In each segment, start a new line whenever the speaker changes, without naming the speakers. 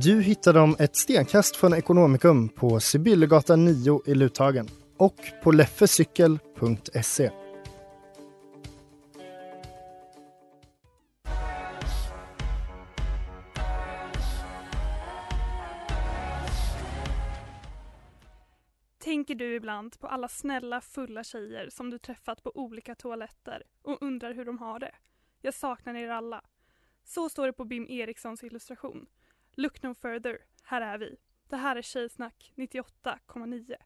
Du hittar dem ett stenkast från Ekonomikum på Sibyllegatan 9 i Luthagen och på leffecykel.se.
Tänker du ibland på alla snälla fulla tjejer som du träffat på olika toaletter och undrar hur de har det? Jag saknar er alla. Så står det på Bim Erikssons illustration. Look no further, här är vi. Det här är Tjejsnack 98,9.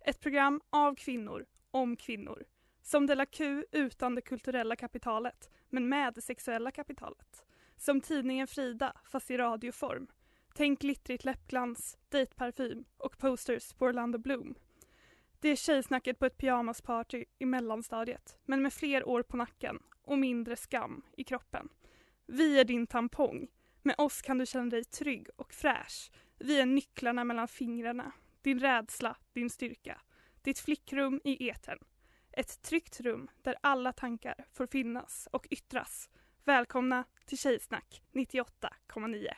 Ett program av kvinnor, om kvinnor. Som Della Q utan det kulturella kapitalet, men med det sexuella kapitalet. Som tidningen Frida, fast i radioform. Tänk glittrigt läppglans, dejtparfym och posters på Orlando Bloom. Det är tjejsnacket på ett pyjamasparty i mellanstadiet, men med fler år på nacken och mindre skam i kroppen. Vi är din tampong. Med oss kan du känna dig trygg och fräsch. Vi är nycklarna mellan fingrarna. Din rädsla, din styrka. Ditt flickrum i etern. Ett tryggt rum där alla tankar får finnas och yttras. Välkomna till Tjejsnack 98,9.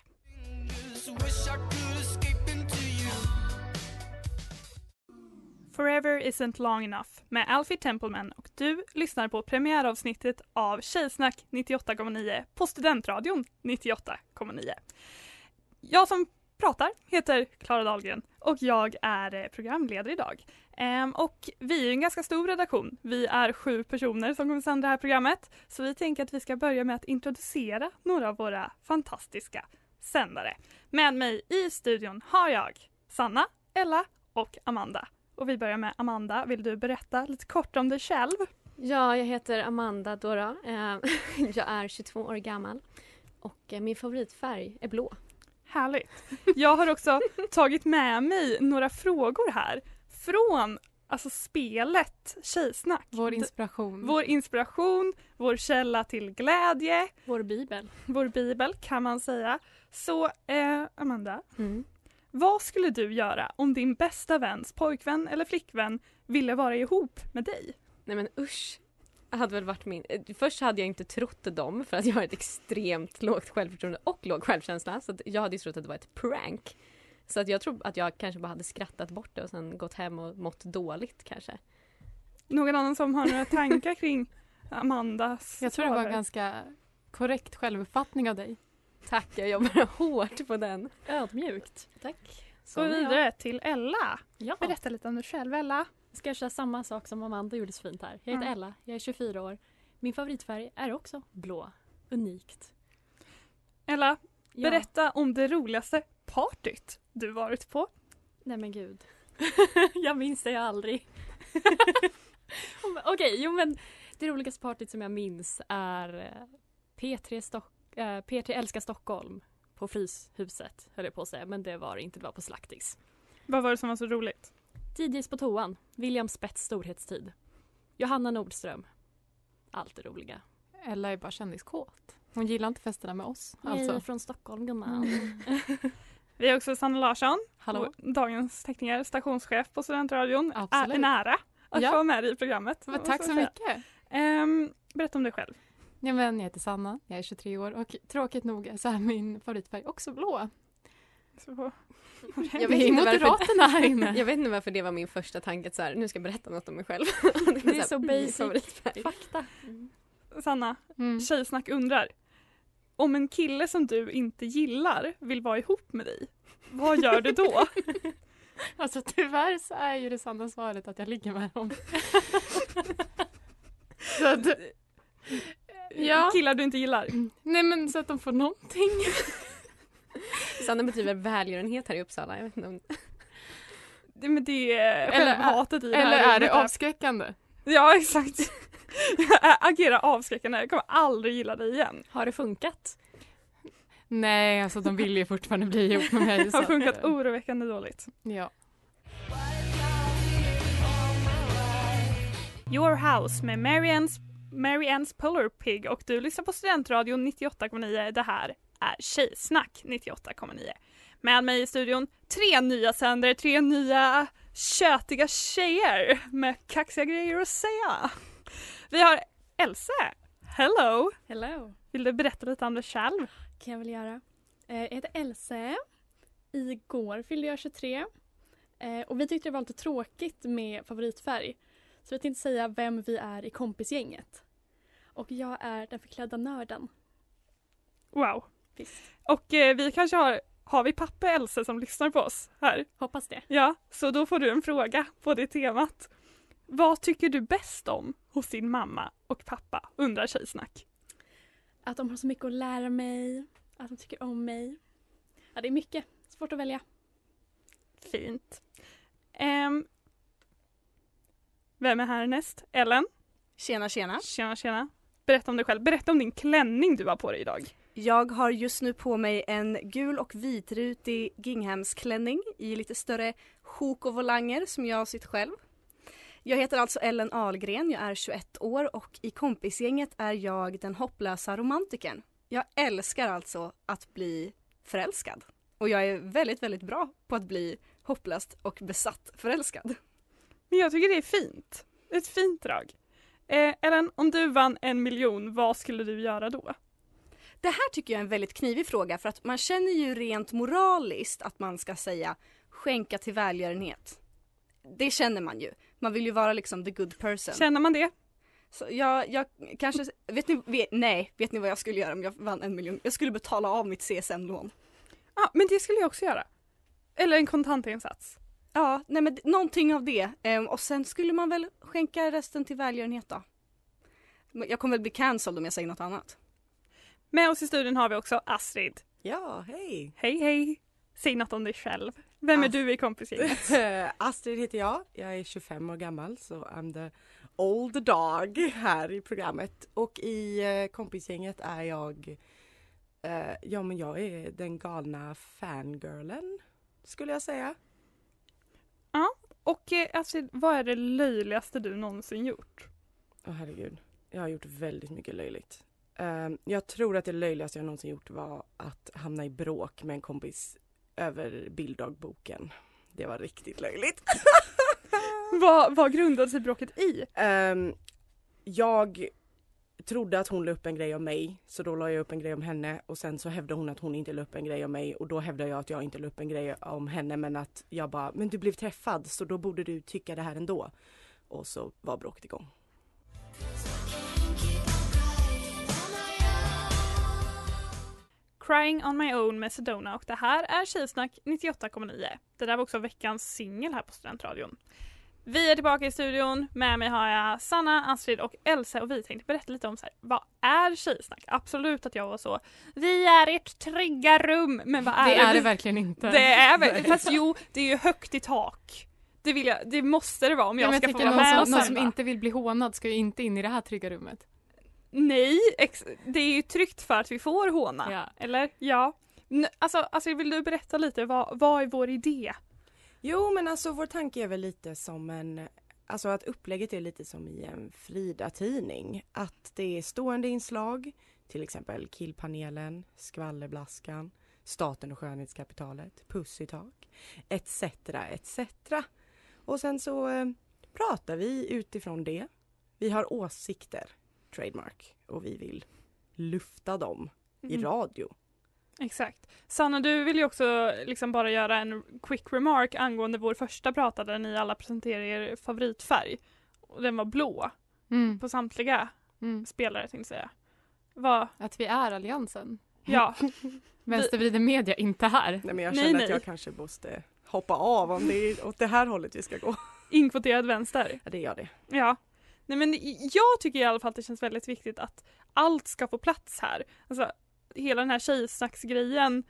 Forever isn't long enough med Alfie Templeman och du lyssnar på premiäravsnittet av Tjejsnack 98,9 på Studentradion 98,9. Jag som pratar heter Klara Dahlgren och jag är eh, programledare idag. Ehm, och vi är en ganska stor redaktion. Vi är sju personer som kommer sända det här programmet. Så vi tänker att vi ska börja med att introducera några av våra fantastiska sändare. Med mig i studion har jag Sanna, Ella och Amanda. Och vi börjar med Amanda. Vill du berätta lite kort om dig själv?
Ja, jag heter Amanda då. Eh, Jag är 22 år gammal och eh, min favoritfärg är blå.
Härligt. Jag har också tagit med mig några frågor här från alltså spelet Tjejsnack.
Vår inspiration.
Vår inspiration, vår källa till glädje,
Vår bibel.
vår bibel kan man säga. Så eh, Amanda,
Mm.
Vad skulle du göra om din bästa väns pojkvän eller flickvän ville vara ihop med dig?
Nej men usch. Hade väl varit min... eh, Först hade jag inte trott dem för att jag har ett extremt lågt självförtroende och låg självkänsla. Så att jag hade ju trott att det var ett prank. Så att jag tror att jag kanske bara hade skrattat bort det och sen gått hem och mått dåligt kanske.
Någon annan som har några tankar kring Amandas
Jag tror det var en ganska korrekt självuppfattning av dig.
Tack, jag jobbar hårt på den.
Ödmjukt.
Tack.
Gå
Sån är jag.
vidare till Ella.
Ja.
Berätta lite om dig själv Ella.
Ska jag köra samma sak som Amanda gjorde så fint här. Jag heter
Mm.
Ella, jag är 24 år. Min favoritfärg är också blå. Unikt.
Ella,
Ja.
berätta om det roligaste partyt du varit på.
Nej men gud. jag minns det jag aldrig. Okej, jo men det roligaste partyt som jag minns är eh, P3, Stock, eh, P3 Älskar Stockholm på Fryshuset höll jag på att säga men det var det inte, det var på Slaktis.
Vad var det som var så roligt?
DJs på toan, William Spets storhetstid. Johanna Nordström. Allt det roliga.
Ella är bara kändiskåt. Hon gillar inte festerna med oss.
Alltså.
Alltså.
från Stockholm gumman.
Vi har också Sanna Larsson,
Hallå?
dagens teckningar, stationschef på Studentradion.
Absolut.
En ära att
Ja.
få vara med i programmet.
Men tack så mycket.
Ehm, berätta om dig själv.
Ja, men jag heter Sanna, jag är 23 år och tråkigt nog så är min favoritfärg också blå.
Så,
Jag vet
är
inte varför-
här inne.
Jag vet inte varför det var min första tanke så här, nu ska jag berätta något om mig själv.
Det är så
min
basic. Fakta.
Sanna,
Mm.
Tjejsnack undrar. Om en kille som du inte gillar vill vara ihop med dig, vad gör du då?
Alltså tyvärr så är ju det sanna svaret att jag ligger med dem. så att, ja,
Killar du inte gillar?
nej men så att de får någonting.
Sanna betyder välgörenhet här i Uppsala. Jag vet inte om...
Det, men det är
Eller-
självhatet i det
Eller
här
är det avskräckande?
Ja exakt. Jag agerar avskräckande, jag kommer aldrig gilla dig igen.
Har det funkat?
Nej, alltså de vill ju fortfarande bli ihop med mig.
Det har funkat oroväckande dåligt.
Ja.
Your House med Marianne's, Marianne's Polar Pig och du lyssnar på Studentradion 98,9. Det här är Tjejsnack 98,9. Med mig i studion tre nya sändare, tre nya tjötiga tjejer med kaxiga grejer att säga. Vi har Else. Hello!
Hello,
Vill du berätta lite om dig själv?
kan jag väl göra. Eh, Jag heter Else. Igår fyllde jag 23. Eh, Och vi tyckte det var lite tråkigt med favoritfärg. Så vi tänkte säga vem vi är i kompisgänget. Och jag är den förklädda nörden.
Wow.
Visst.
Och eh, vi kanske har, har vi pappa Else som lyssnar på oss här?
Hoppas det.
Ja, så då får du en fråga på det temat. Vad tycker du bäst om hos din mamma och pappa? Undrar Tjejsnack.
Att de har så mycket att lära mig. Att de tycker om mig. Ja, det är mycket. Svårt att välja.
Fint. Ehm, vem är härnäst? Ellen?
Tjena tjena.
Tjena tjena. Berätta om dig själv. Berätta om din klänning du har på dig idag.
Jag har just nu på mig en gul och vitrutig ginghemsklänning i lite större sjok och volanger som jag har sytt själv. Jag heter alltså Ellen Ahlgren, jag är 21 år och i kompisgänget är jag den hopplösa romantikern. Jag älskar alltså att bli förälskad. Och jag är väldigt, väldigt bra på att bli hopplöst och besatt förälskad.
Men jag tycker det är fint. Ett fint drag. Eh, Ellen, om du vann en miljon, vad skulle du göra då?
Det här tycker jag är en väldigt knivig fråga för att man känner ju rent moraliskt att man ska säga skänka till välgörenhet. Det känner man ju. Man vill ju vara liksom the good person.
Känner man det?
Så jag, jag kanske, vet ni, vet, nej, vet ni vad jag skulle göra om jag vann en miljon? Jag skulle betala av mitt CSN-lån.
Ja, men det skulle jag också göra. Eller en kontantinsats.
Ja, nej men någonting av det. Ehm, och sen skulle man väl skänka resten till välgörenhet då. Jag kommer väl bli cancelled om jag säger något annat.
Med oss i studion har vi också Astrid.
Ja, hej!
Hej hej! Säg något om dig själv. Vem är
Ast-
du i kompisgänget?
Astrid heter jag. Jag är 25 år gammal så I'm the old dog här i programmet. Och i eh, kompisgänget är jag eh, Ja men jag är den galna fangirlen skulle jag säga.
Och eh, Astrid, vad är det löjligaste du någonsin gjort?
Åh herregud. Jag har gjort väldigt mycket löjligt. Eh, jag tror att det löjligaste jag någonsin gjort var att hamna i bråk med en kompis över bilddagboken. Det var riktigt löjligt.
Vad, vad grundade sig bråket i?
Ehm, jag trodde att hon la upp en grej om mig så då la jag upp en grej om henne och sen så hävdade hon att hon inte la upp en grej om mig och då hävdade jag att jag inte la upp en grej om henne men att jag bara men du blev träffad så då borde du tycka det här ändå. Och så var bråket igång.
Crying on my own med Sedona och det här är Tjejsnack 98,9. Det där var också veckans singel här på Studentradion. Vi är tillbaka i studion. Med mig har jag Sanna, Astrid och Elsa och vi tänkte berätta lite om så här, vad är Tjejsnack? Absolut att jag var så. Vi är ert trygga rum. Men vad är
Det
det?
är det verkligen inte.
Det är väl, fast jo, det är ju högt i tak. Det, vill jag, det måste det vara om
Ja,
jag
men
ska
jag
få vara
någon
med och
som, någon som inte vill bli hånad ska ju inte in i det här trygga rummet.
Nej, ex- det är ju tryggt för att vi får håna.
Ja.
Eller? Ja. Alltså, alltså vill du berätta lite, vad, vad är vår idé?
Jo men alltså vår tanke är väl lite som en Alltså att upplägget är lite som i en Frida-tidning. Att det är stående inslag, till exempel Killpanelen, Skvallerblaskan, Staten och skönhetskapitalet, Puss i tak, etc. etc. Och sen så eh, pratar vi utifrån det. Vi har åsikter, trademark, och vi vill lufta dem i
Mm.
radio.
Exakt. Sanna, du vill ju också liksom bara göra en quick remark angående vår första pratare där ni alla presenterar er favoritfärg. Och den var blå
Mm.
på samtliga
Mm.
spelare tänkte jag säga. Vad,
Att vi är alliansen.
ja.
Vänstervriden media inte här.
Nej men jag
Nej,
känner
nej.
att jag kanske måste hoppa av om det är åt det här hållet vi ska gå.
Inkvoterad vänster.
Ja, det gör det.
Ja. Nej men jag tycker i alla fall att det känns väldigt viktigt att allt ska få plats här. Alltså hela den här tjejsnacksgrejen,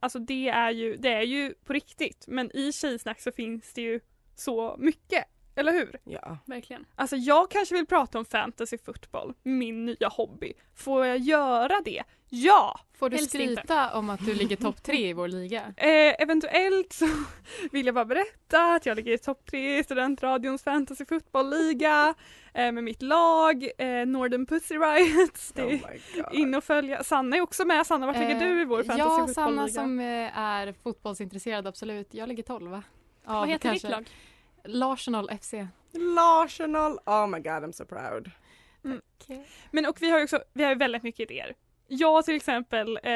alltså det är ju, det är ju på riktigt men i tjejsnack så finns det ju så mycket. Eller hur?
Ja.
Verkligen.
Alltså jag kanske vill prata om fantasy football, min nya hobby. Får jag göra det? Ja!
Får du
Helst
skryta om att du ligger topp tre i vår liga?
Eh, eventuellt så vill jag bara berätta att jag ligger i topp tre i Studentradions fantasy football-liga eh, med mitt lag, eh, Northern Pussy Riots. Det
Oh
är
my God.
in och följa. Sanna är också med. Sanna, vart ligger
Eh,
du i vår fantasy
Ja,
football-liga?
Sanna som eh, är fotbollsintresserad, absolut. Jag ligger tolva.
Vad heter ditt lag?
Larsenal FC.
Larsenal, oh my god I'm so proud.
Men och vi har ju också, vi har väldigt mycket idéer. Jag till exempel eh,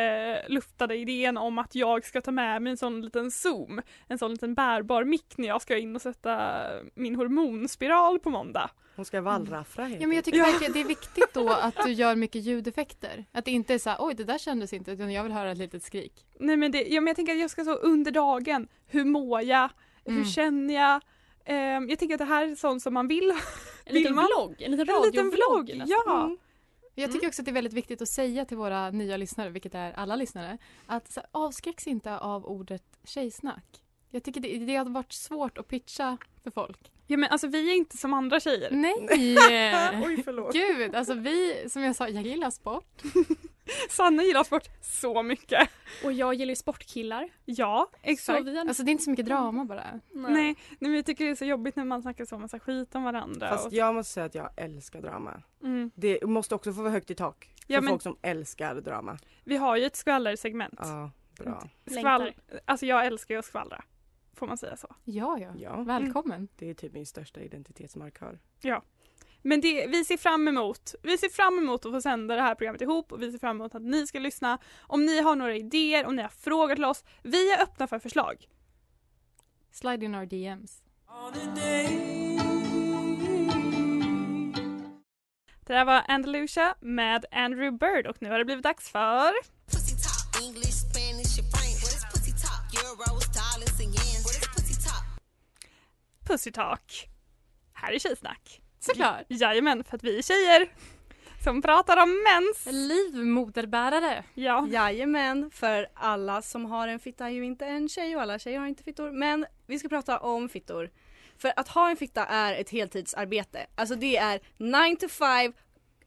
luftade idén om att jag ska ta med mig en sån liten zoom, en sån liten bärbar mick när jag ska in och sätta min hormonspiral på måndag.
Hon ska wallraffra helt
Ja, men jag tycker
Ja.
verkligen det är viktigt då att du gör mycket ljudeffekter. Att det inte är så här, oj det där kändes inte, utan jag vill höra ett litet skrik.
Nej men, det, ja, men jag tänker att jag ska så under dagen, hur mår jag,
Mm.
hur känner jag? Ehm, jag tänker att det här är sånt som man vill.
En liten
Vill man?
vlogg, en liten
En liten
radiovlogg
ja.
Mm.
Jag tycker också att det är väldigt viktigt att säga till våra nya lyssnare, vilket är alla lyssnare, att avskräcks inte av ordet tjejsnack. Jag tycker det, det har varit svårt att pitcha för folk.
Ja men alltså vi är inte som andra tjejer.
Nej!
Oj förlåt.
Gud, alltså vi, som jag sa, jag gillar sport.
Sanna gillar sport så mycket.
Och jag gillar ju sportkillar.
Ja,
Så
exakt.
vi har
Alltså det är inte så mycket drama bara.
Nej, nej men vi tycker det är så jobbigt när man snackar så massa skit om varandra.
Fast
och,
jag måste säga att jag älskar drama.
mm.
Det måste också få vara högt i tak. För
Ja, men-
folk som älskar drama.
Vi har ju ett skvallersegment.
Ja, bra.
Skvall... Alltså jag älskar ju att skvallra. Får man säga så?
Ja, ja.
Ja,
Välkommen.
det är typ min största identitetsmarkör.
Men det, vi ser fram emot, vi ser fram emot att få sända det här programmet ihop och vi ser fram emot att ni ska lyssna. Om ni har några idéer, om ni har frågor till oss, vi är öppna för förslag.
Slide in our DMs.
Det där var Andalusia med Andrew Bird och nu har det blivit dags för
Pussy Talk.
Här är Tjejsnack.
Såklart.
Jajamän, för att vi är tjejer som pratar om mens.
Livmoderbärare.
Ja.
Jajamän, för alla som har en fitta är ju inte en tjej och alla tjejer har inte fittor. Men vi ska prata om fittor. För att ha en fitta är ett heltidsarbete. Alltså det är 9 to 5,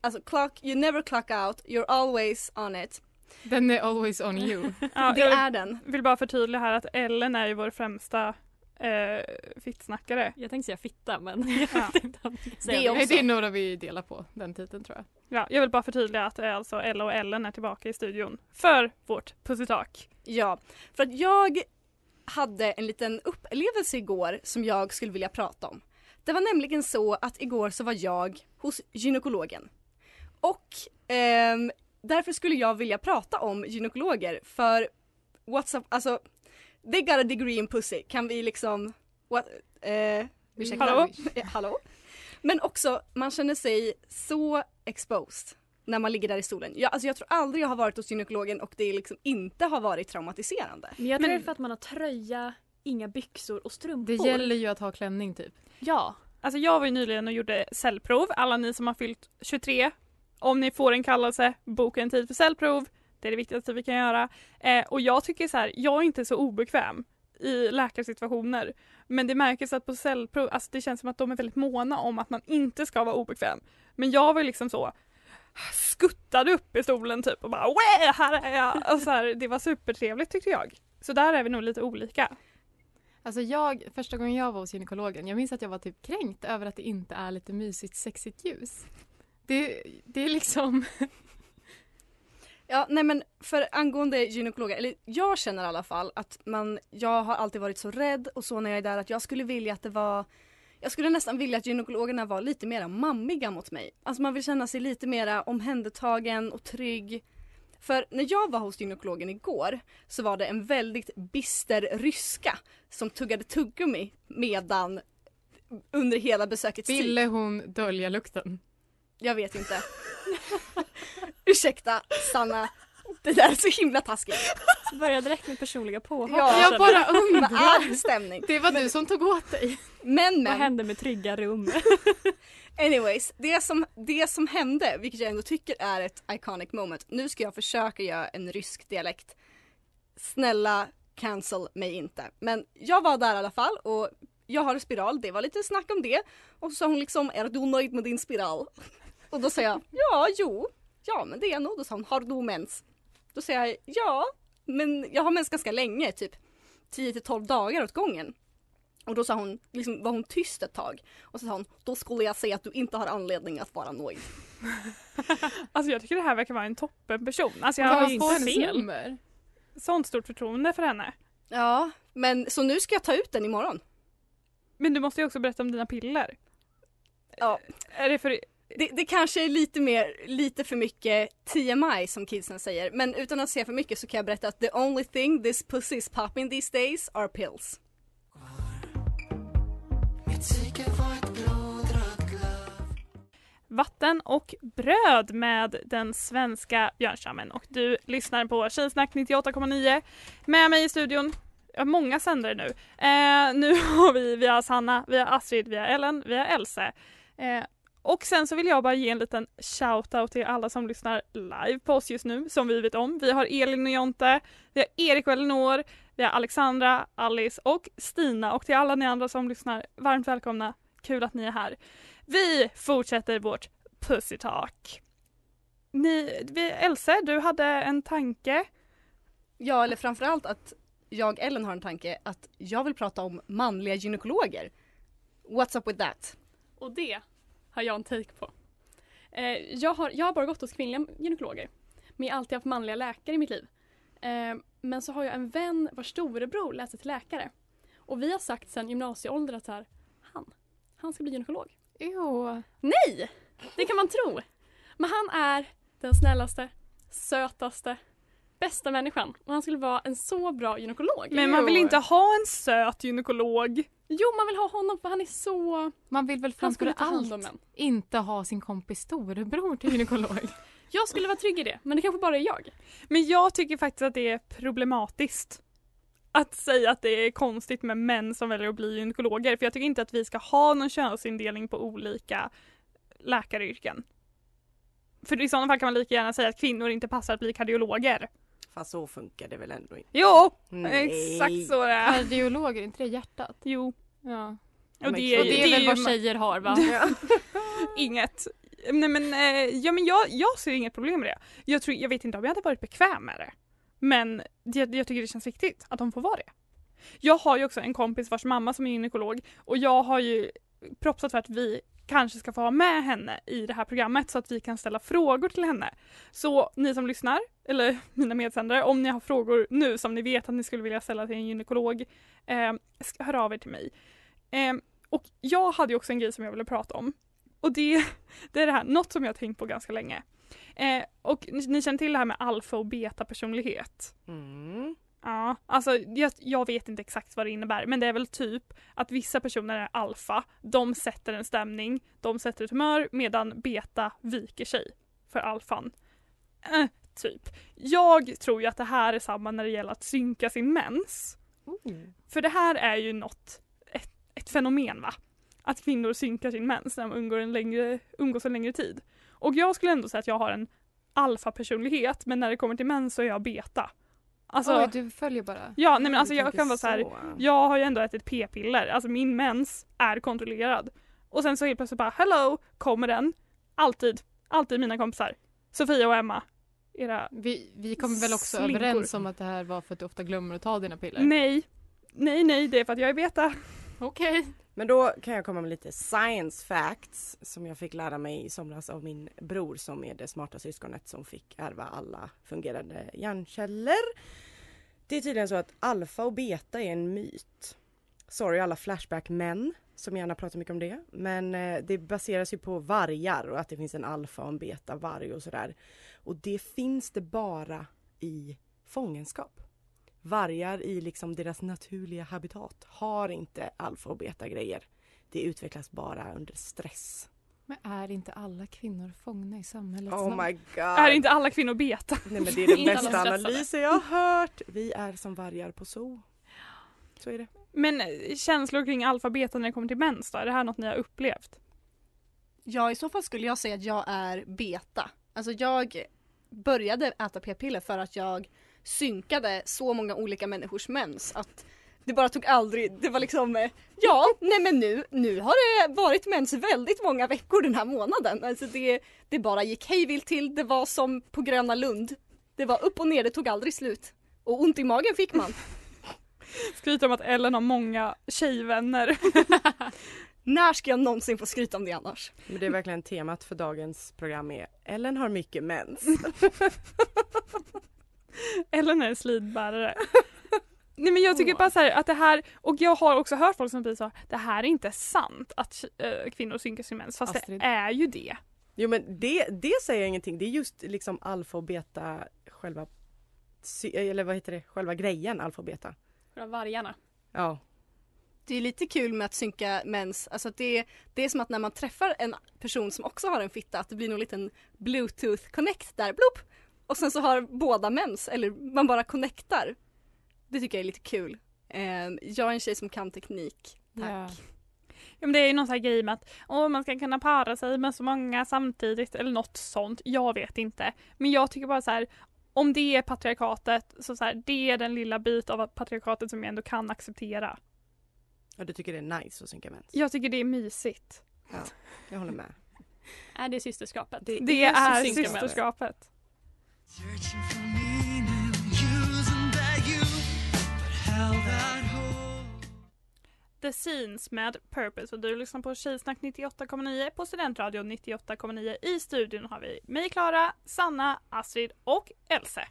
alltså clock, you never clock out, you're always on it.
Den är always on you.
Ja,
det
jag
är den.
vill bara förtydliga här att Ellen är ju vår främsta eh, fittsnackare.
Jag tänkte säga fitta men
Ja.
Det är
Nej,
också.
det är några vi delar på den titeln tror jag.
Ja, jag vill bara förtydliga att eh, alltså Ella och Ellen är tillbaka i studion för vårt Pussy Talk.
Ja, för att jag hade en liten upplevelse igår som jag skulle vilja prata om. Det var nämligen så att igår så var jag hos gynekologen. Och ehm, därför skulle jag vilja prata om gynekologer för what's up, alltså they got a degree in pussy, kan vi liksom, what, eh,
Ursäkta.
Hallå?
eh, hallå? Men också, man känner sig så exposed när man ligger där i stolen. Jag, alltså jag tror aldrig jag har varit hos gynekologen och det liksom inte har varit traumatiserande.
Men jag tror
Men-
det är för att man har tröja, inga byxor och strumpor.
Det gäller ju att ha klänning typ.
Ja.
Alltså jag var ju nyligen och gjorde cellprov, alla ni som har fyllt 23. Om ni får en kallelse, boka en tid för cellprov. Det är det viktigaste vi kan göra. Eh, och jag tycker så här, jag är inte så obekväm i läkarsituationer. Men det märks att på cellprov, alltså det känns som att de är väldigt måna om att man inte ska vara obekväm. Men jag var liksom så skuttade upp i stolen typ och bara Wä, här är jag! Och så här, det var supertrevligt tyckte jag. Så där är vi nog lite olika.
Alltså jag, första gången jag var hos gynekologen, jag minns att jag var typ kränkt över att det inte är lite mysigt sexigt ljus. Det, det är liksom,
Ja, nej men för angående gynekologer, eller jag känner i alla fall att man, jag har alltid varit så rädd och så när jag är där att jag skulle vilja att det var jag skulle nästan vilja att gynekologerna var lite mer mammiga mot mig. Alltså man vill känna sig lite mer omhändertagen och trygg. För när jag var hos gynekologen igår så var det en väldigt bister ryska som tuggade tuggummi medan under hela besökets tid.
ville hon dölja lukten?
Jag vet inte. Ursäkta, Sanna. Det där är så himla taskigt.
Börja direkt med personliga påhopp.
Ja,
Jag bara
Vad
undrar.
stämning?
Det var du som tog åt dig.
Men
Vad
men,
hände med trygga rum?
anyways. Det som, det som hände, vilket jag ändå tycker är ett iconic moment. Nu ska jag försöka göra en rysk dialekt. Snälla cancel mig inte. Men jag var där i alla fall och jag har en spiral, det var lite snack om det. Och så sa hon liksom, är du nöjd med din spiral? Och då säger jag, ja, jo, ja men det är jag nog. Då sa hon, har du mens? Då säger jag, ja, men jag har mens ganska länge, typ 10 till 12 dagar åt gången. Och då sa hon, liksom, var hon tyst ett tag. Och så sa hon, då skulle jag säga att du inte har anledning att vara nöjd.
Alltså jag tycker det här verkar vara en toppenperson. Alltså jag har inte fel.
nummer?
Sånt stort förtroende för henne.
Ja, men så nu ska jag ta ut den imorgon.
Men du måste ju också berätta om dina piller.
Ja.
Är det för...
Det, det kanske är lite mer, lite för mycket TMI som kidsen säger. Men utan att säga för mycket så kan jag berätta att the only thing this pussy is popping these days are pills.
Vatten och bröd med den svenska björnstammen och du lyssnar på Tjejsnack 98,9 med mig i studion. Jag har många sändare nu. Eh, nu har vi, vi har Sanna, vi har Astrid, vi har Ellen, vi har Else. Eh, och sen så vill jag bara ge en liten shout-out till alla som lyssnar live på oss just nu, som vi vet om. Vi har Elin och Jonte, vi har Erik och Elinor, vi har Alexandra, Alice och Stina och till alla ni andra som lyssnar, varmt välkomna. Kul att ni är här. Vi fortsätter vårt Pussy Talk. Ni, vi, Else, du hade en tanke.
Ja, eller framförallt att jag, Ellen, har en tanke att jag vill prata om manliga gynekologer. What's up with that?
Och det har jag en take på. Eh, jag, har, jag har bara gått hos kvinnliga gynekologer. Men jag har alltid haft manliga läkare i mitt liv. Eh, men så har jag en vän vars storebror läser till läkare. Och vi har sagt sedan gymnasieålder att så här, han, han ska bli gynekolog.
Jo.
Nej! Det kan man tro. Men han är den snällaste, sötaste, bästa människan. Och han skulle vara en så bra gynekolog.
Men man vill inte ha en söt gynekolog.
Jo, man vill ha honom för han är så...
Man vill väl framför allt inte ha sin kompis storebror till gynekolog.
Jag skulle vara trygg i det, men det kanske bara är jag.
Men jag tycker faktiskt att det är problematiskt. Att säga att det är konstigt med män som väljer att bli gynekologer. För jag tycker inte att vi ska ha någon könsindelning på olika läkaryrken. För i sådana fall kan man lika gärna säga att kvinnor inte passar att bli kardiologer.
Fast så funkar det väl ändå inte?
Jo!
Nej.
Exakt så det är.
Kardiolog, är inte det hjärtat?
Jo.
Ja.
Och det,
Och det är väl vad tjejer har va?
Inget. Nej men, eh, ja, men jag, jag ser inget problem med det. Jag, tror, jag vet inte om jag hade varit bekväm med det. Men jag, jag tycker det känns viktigt att de får vara det. Jag har ju också en kompis vars mamma som är gynekolog och jag har ju propsat för att vi kanske ska få ha med henne i det här programmet så att vi kan ställa frågor till henne. Så ni som lyssnar, eller mina medsändare, om ni har frågor nu som ni vet att ni skulle vilja ställa till en gynekolog, eh, hör av er till mig. Eh, och jag hade också en grej som jag ville prata om. Och det, det är det här, något som jag har tänkt på ganska länge. Eh, och ni, ni känner till det här med alfa och beta personlighet.
Mm.
Ja, alltså jag, jag vet inte exakt vad det innebär men det är väl typ att vissa personer är alfa, de sätter en stämning, de sätter ett humör medan beta viker sig för alfan. Eh, typ. Jag tror ju att det här är samma när det gäller att synka sin mens. För det här är ju något, ett, ett fenomen va? Att kvinnor synkar sin mens när de umgår en längre, umgås en längre tid. Och jag skulle ändå säga att jag har en alfa-personlighet men när det kommer till mens så är jag beta. Alltså,
Oj, du följer bara.
ja nej men alltså jag kan vara så här, jag har ju ändå ätit p-piller, alltså min mens är kontrollerad. Och sen så helt plötsligt bara hello, kommer den. Alltid, alltid mina kompisar. Sofia och Emma. Era,
Vi, vi kom väl också
Slinkor.
överens om att det här var för att du ofta glömmer att ta dina piller?
nej, nej nej det är för att jag är beta.
Okej.
Men då kan jag komma med lite science facts som jag fick lära mig i somras av min bror som är det smarta syskonet som fick ärva alla fungerande hjärnceller. Det är tydligen så att alfa och beta är en myt. Sorry alla Flashback-män som gärna pratar mycket om det. Men eh, det baseras ju på vargar och att det finns en alfa och en beta-varg och sådär. Och det finns det bara i fångenskap. Vargar i liksom deras naturliga habitat har inte alfa och beta grejer. Det utvecklas bara under stress.
Men är inte alla kvinnor fångna i samhället?
Oh my god.
Är inte alla kvinnor beta?
Nej men det är den bästa analysen jag har hört. Vi är som vargar på zoo. Så är det.
Men eh, känslor kring alfabeta när det kommer till mens då? Är det här något ni har upplevt?
Ja, i så fall skulle jag säga att jag är beta. Alltså jag började äta p-piller för att jag synkade så många olika människors mens att det bara tog aldrig, det var liksom eh, ja, nej men nu, nu har det varit mens väldigt många veckor den här månaden. Alltså det, det bara gick hejvilt till, det var som på Gröna Lund. Det var upp och ner, det tog aldrig slut. Och ont i magen fick man.
Skryter om att Ellen har många tjejvänner.
När ska jag någonsin få skryta om det annars?
Men det är verkligen temat för dagens program är Ellen har mycket mens.
Ellen är en slidbärare. Nej men jag tycker bara så här att det här, och jag har också hört folk som blir så, det här är inte sant att äh, kvinnor synkar sin mens fast
Astrid.
det är ju det.
Jo men det, det säger jag ingenting. Det är just liksom alfa och beta själva eller vad heter det, själva grejen alfa och beta.
Vargarna.
Ja.
Det är lite kul med att synka mens, alltså det, det är som att när man träffar en person som också har en fitta att det blir någon liten bluetooth connect där, blopp! Och sen så har båda mens, eller man bara connectar. Det tycker jag är lite kul. Eh, jag är en tjej som kan teknik, tack.
Ja.
Ja, men det är ju någon sån här grej med att åh, man ska kunna para sig med så många samtidigt eller något sånt. Jag vet inte. Men jag tycker bara så här om det är patriarkatet så, så här, det är den lilla bit av patriarkatet som jag ändå kan acceptera.
Och du tycker det är nice att synka mens?
Jag tycker det är mysigt.
Ja, jag håller med.
Är det systerskapet?
Det
Det
är
är systerskapet. The Scenes med Purpose och du lyssnar på Tjejsnack 98,9 på Studentradion 98,9. I studion har vi mig Klara, Sanna, Astrid och Else.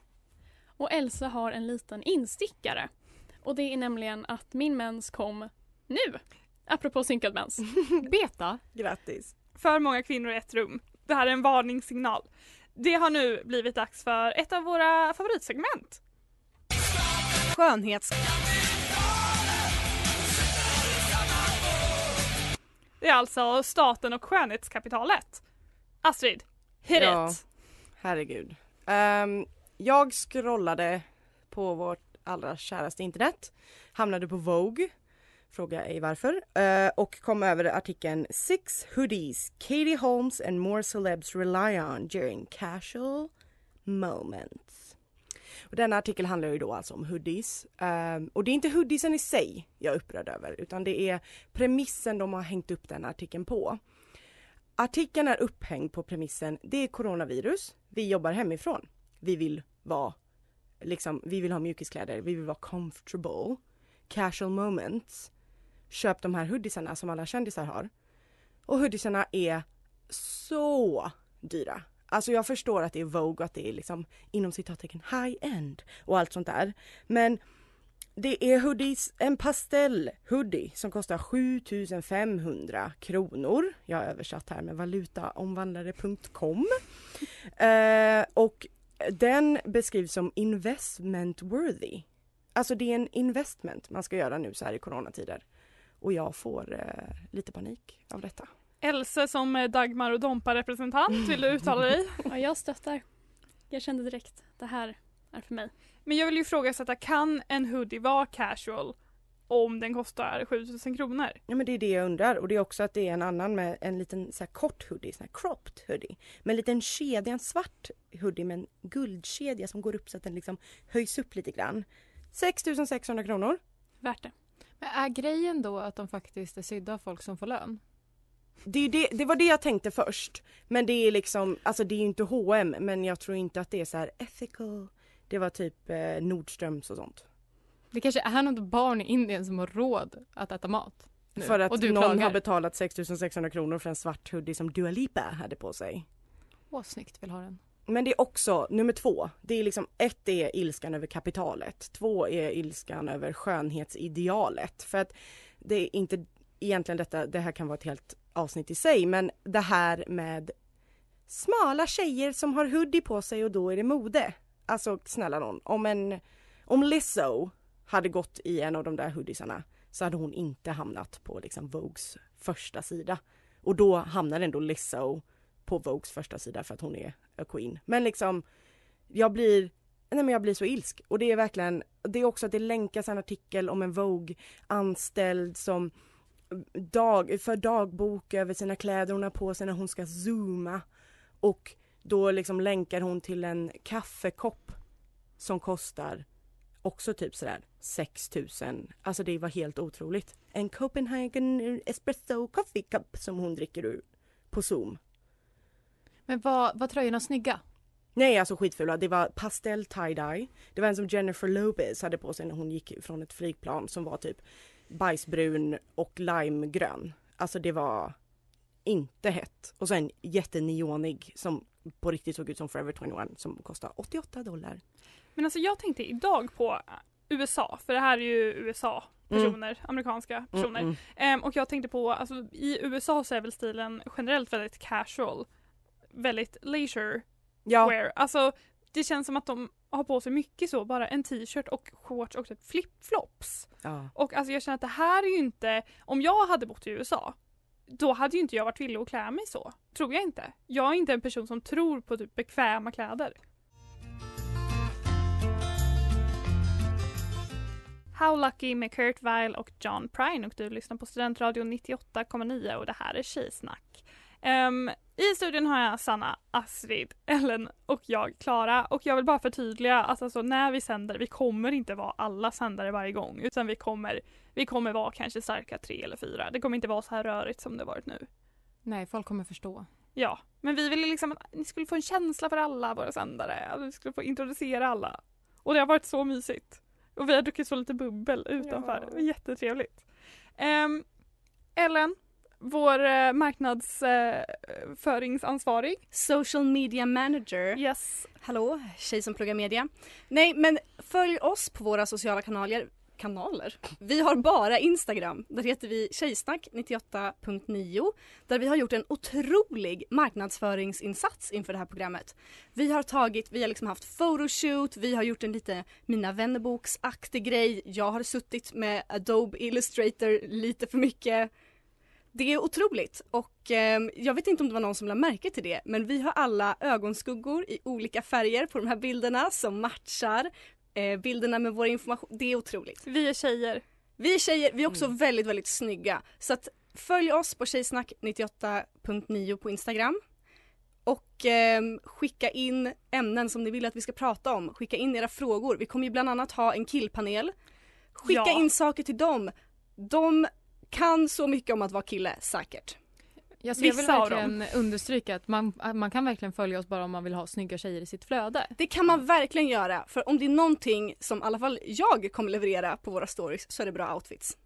Och Elsa har en liten instickare. Och det är nämligen att min mens kom nu. Apropå synkad mens.
Beta?
Grattis!
För många kvinnor i ett rum. Det här är en varningssignal. Det har nu blivit dags för ett av våra favoritsegment.
Skönhets...
Det är alltså staten och skönhetskapitalet. Astrid, hit
Ja.
it!
Herregud. Ehm, jag scrollade på vårt allra käraste internet, hamnade på Vogue, fråga ej varför, Uh, och kom över artikeln Six hoodies Katie Holmes and more celebs rely on during casual moments. Och denna artikel handlar ju då alltså om hoodies. Um, och det är inte hoodiesen i sig jag är upprörd över utan det är premissen de har hängt upp den artikeln på. Artikeln är upphängd på premissen det är coronavirus, vi jobbar hemifrån. Vi vill vara liksom, vi vill ha mjukiskläder, vi vill vara comfortable. Casual moments. Köp de här hoodiesarna som alla kändisar har. Och hoodiesarna är så dyra. Alltså jag förstår att det är Vogue och att det är liksom inom citattecken high-end och allt sånt där. Men det är hoodies, en pastell hoodie som kostar 7500 kronor. Jag har översatt här med valutaomvandlare.com. Eh, och den beskrivs som investment worthy. Alltså det är en investment man ska göra nu så här i coronatider. Och jag får eh, lite panik av detta.
Else som eh, Dagmar och Dompa-representant, vill du uttala dig?
Ja, jag stöttar. Jag kände direkt, det här är för mig.
Men jag vill ju ifrågasätta, kan en hoodie vara casual om den kostar 7000 kronor?
Ja men det är det jag undrar och det är också att det är en annan med en liten så här kort hoodie, så här cropped hoodie. Med en liten kedja, en svart hoodie med en guldkedja som går upp så att den liksom höjs upp lite grann. 6600 kronor.
Värt det.
Är grejen då att de faktiskt är sydda av folk som får lön?
Det, det, det var det jag tänkte först. Men det är liksom, alltså det är ju inte H&M men jag tror inte att det är så här ethical. Det var typ eh, Nordströms och sånt.
Det kanske är något barn i Indien som har råd att äta mat. Nu.
För att
och du
någon
klagar.
har betalat 6600 kronor för en svart hoodie som Dua Lipa hade på sig.
Åh, snyggt vill ha den.
Men det är också nummer två. Det är liksom ett är ilskan över kapitalet. Två är ilskan över skönhetsidealet. För att det är inte egentligen detta, det här kan vara ett helt avsnitt i sig, men det här med smala tjejer som har hoodie på sig och då är det mode. Alltså snälla någon, om en, om Lizzo hade gått i en av de där hoodiesarna så hade hon inte hamnat på liksom Vogues första sida. Och då hamnar ändå Lizzo på Vogues första sida för att hon är a queen. Men liksom, jag blir, nej men jag blir så ilsk. Och det är verkligen, det är också att det länkas en artikel om en Vogue-anställd som dag, för dagbok över sina kläder hon har på sig när hon ska zooma. Och då liksom länkar hon till en kaffekopp som kostar också typ sådär 6000. Alltså det var helt otroligt. En Copenhagen espresso coffee cup som hon dricker ur på Zoom.
Men var, var tröjorna snygga?
Nej alltså skitfula, det var pastell tie-dye. Det var en som Jennifer Lopez hade på sig när hon gick från ett flygplan som var typ bajsbrun och limegrön. Alltså det var inte hett. Och sen jätteneonig som på riktigt såg ut som Forever 21 som kostar 88 dollar.
Men alltså jag tänkte idag på USA, för det här är ju USA-personer, amerikanska personer.
Mm,
Ehm, och jag tänkte på, alltså i USA så är väl stilen generellt väldigt casual. Väldigt leisure
Ja.
wear. Alltså det känns som att de har på sig mycket så, bara en t-shirt och shorts och typ flip-flops.
Ja.
Och alltså jag känner att det här är ju inte, om jag hade bott i USA, då hade ju inte jag varit villig att klä mig så. Tror jag inte. Jag är inte en person som tror på typ bekväma kläder. How Lucky med Kurt Weill och John Prine och du lyssnar på Studentradion 98,9 och det här är Tjejsnack. Ehm, I studion har jag Sanna, Astrid, Ellen och jag, Klara. Och jag vill bara förtydliga att alltså, när vi sänder, vi kommer inte vara alla sändare varje gång utan vi kommer, vi kommer vara kanske starka tre eller fyra. Det kommer inte vara så här rörigt som det varit nu.
Nej, folk kommer förstå.
Ja, men vi ville liksom att ni skulle få en känsla för alla våra sändare. Att vi skulle få introducera alla. Och det har varit så mysigt. Och vi har druckit så lite bubbel utanför. Var Jättetrevligt. Um, Ellen, vår uh, marknadsföringsansvarig.
Social media manager.
Yes.
Hallå, tjej som pluggar media. Nej, men följ oss på våra sociala kanaler. Kanaler? Vi har bara Instagram. Där heter vi tjejsnack 98.9 där vi har gjort en otrolig marknadsföringsinsats inför det här programmet. Vi har tagit, vi har liksom haft photoshoot, vi har gjort en lite Mina vännerboksaktig grej. Jag har suttit med Adobe Illustrator lite för mycket. Det är otroligt och eh, jag vet inte om det var någon som lade märke till det men vi har alla ögonskuggor i olika färger på de här bilderna som matchar eh, bilderna med vår information. Det är otroligt.
Vi är tjejer.
Vi är tjejer, vi är också väldigt väldigt snygga. Så att följ oss på tjejsnack 98.9 på Instagram. Och eh, skicka in ämnen som ni vill att vi ska prata om. Skicka in era frågor. Vi kommer ju bland annat ha en killpanel. Skicka
Ja.
in saker till dem. De kan så mycket om att vara kille, säkert.
Jag, vill verkligen understryka att man, man kan verkligen följa oss bara om man vill ha snygga tjejer i sitt flöde.
Det kan man verkligen göra. För om det är någonting som i alla fall jag kommer leverera på våra stories så är det bra outfits.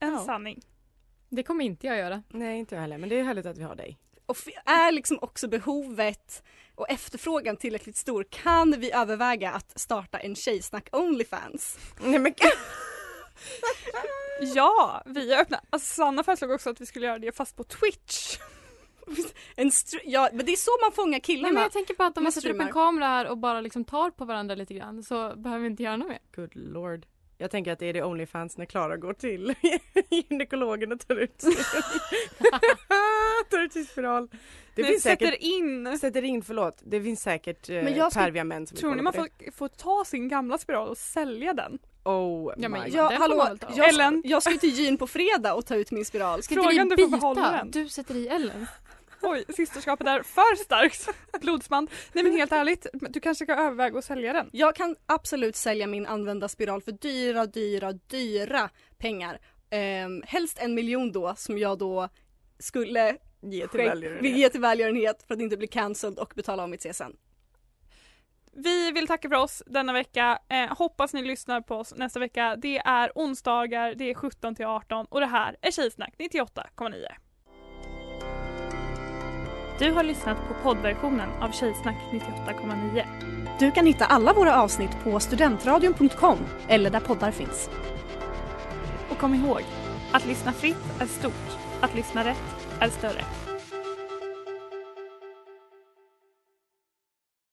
En
Ja.
sanning.
Det kommer inte jag göra.
Nej inte jag heller men det är härligt att vi har dig.
Och är liksom också behovet och efterfrågan tillräckligt stor kan vi överväga att starta en tjejsnack Onlyfans.
Nej men
Ja, vi är öppna. Alltså, Sanna föreslog också att vi skulle göra det fast på Twitch.
En ja, men det är så man fångar
Nej,
killarna.
men jag tänker på att om
Man
sätter upp en kamera här och bara liksom tar på varandra lite grann så behöver vi inte göra något mer.
Good lord. Jag tänker att det är det Onlyfans när Klara går till gynekologen och tar ut tar ut sin spiral. Det
Nej,
finns säkert,
sätter in.
sätter in, förlåt, det finns säkert eh,
Men jag ska-
perviga män som
Tror ni man får, får ta sin gamla spiral och sälja den?
Oh
Ja, men
my
jag-
Ja,
man
hallå, jag,
Ellen.
jag ska till gyn på fredag och ta ut min spiral.
Ska
Frågan
inte
du får behålla den.
Du sätter i Ellen.
Oj, systerskapet är för starkt. Blodsband. Nej men helt ärligt, du kanske ska överväga att sälja den.
Jag kan absolut sälja min använda spiral för dyra, dyra, dyra pengar. Ehm, helst en miljon då som jag då skulle
Ge till
skänk-
välgörenhet.
ge till välgörenhet för att inte bli cancelled och betala av mitt CSN.
Vi vill tacka för oss denna vecka. Eh, hoppas ni lyssnar på oss nästa vecka. Det är onsdagar, det är 17 till 18 och det här är Tjejsnack 98,9. Du har lyssnat på poddversionen av Tjejsnack 98,9.
Du kan hitta alla våra avsnitt på studentradion.com eller där poddar finns.
Och kom ihåg, att lyssna fritt är stort, att lyssna rätt är större.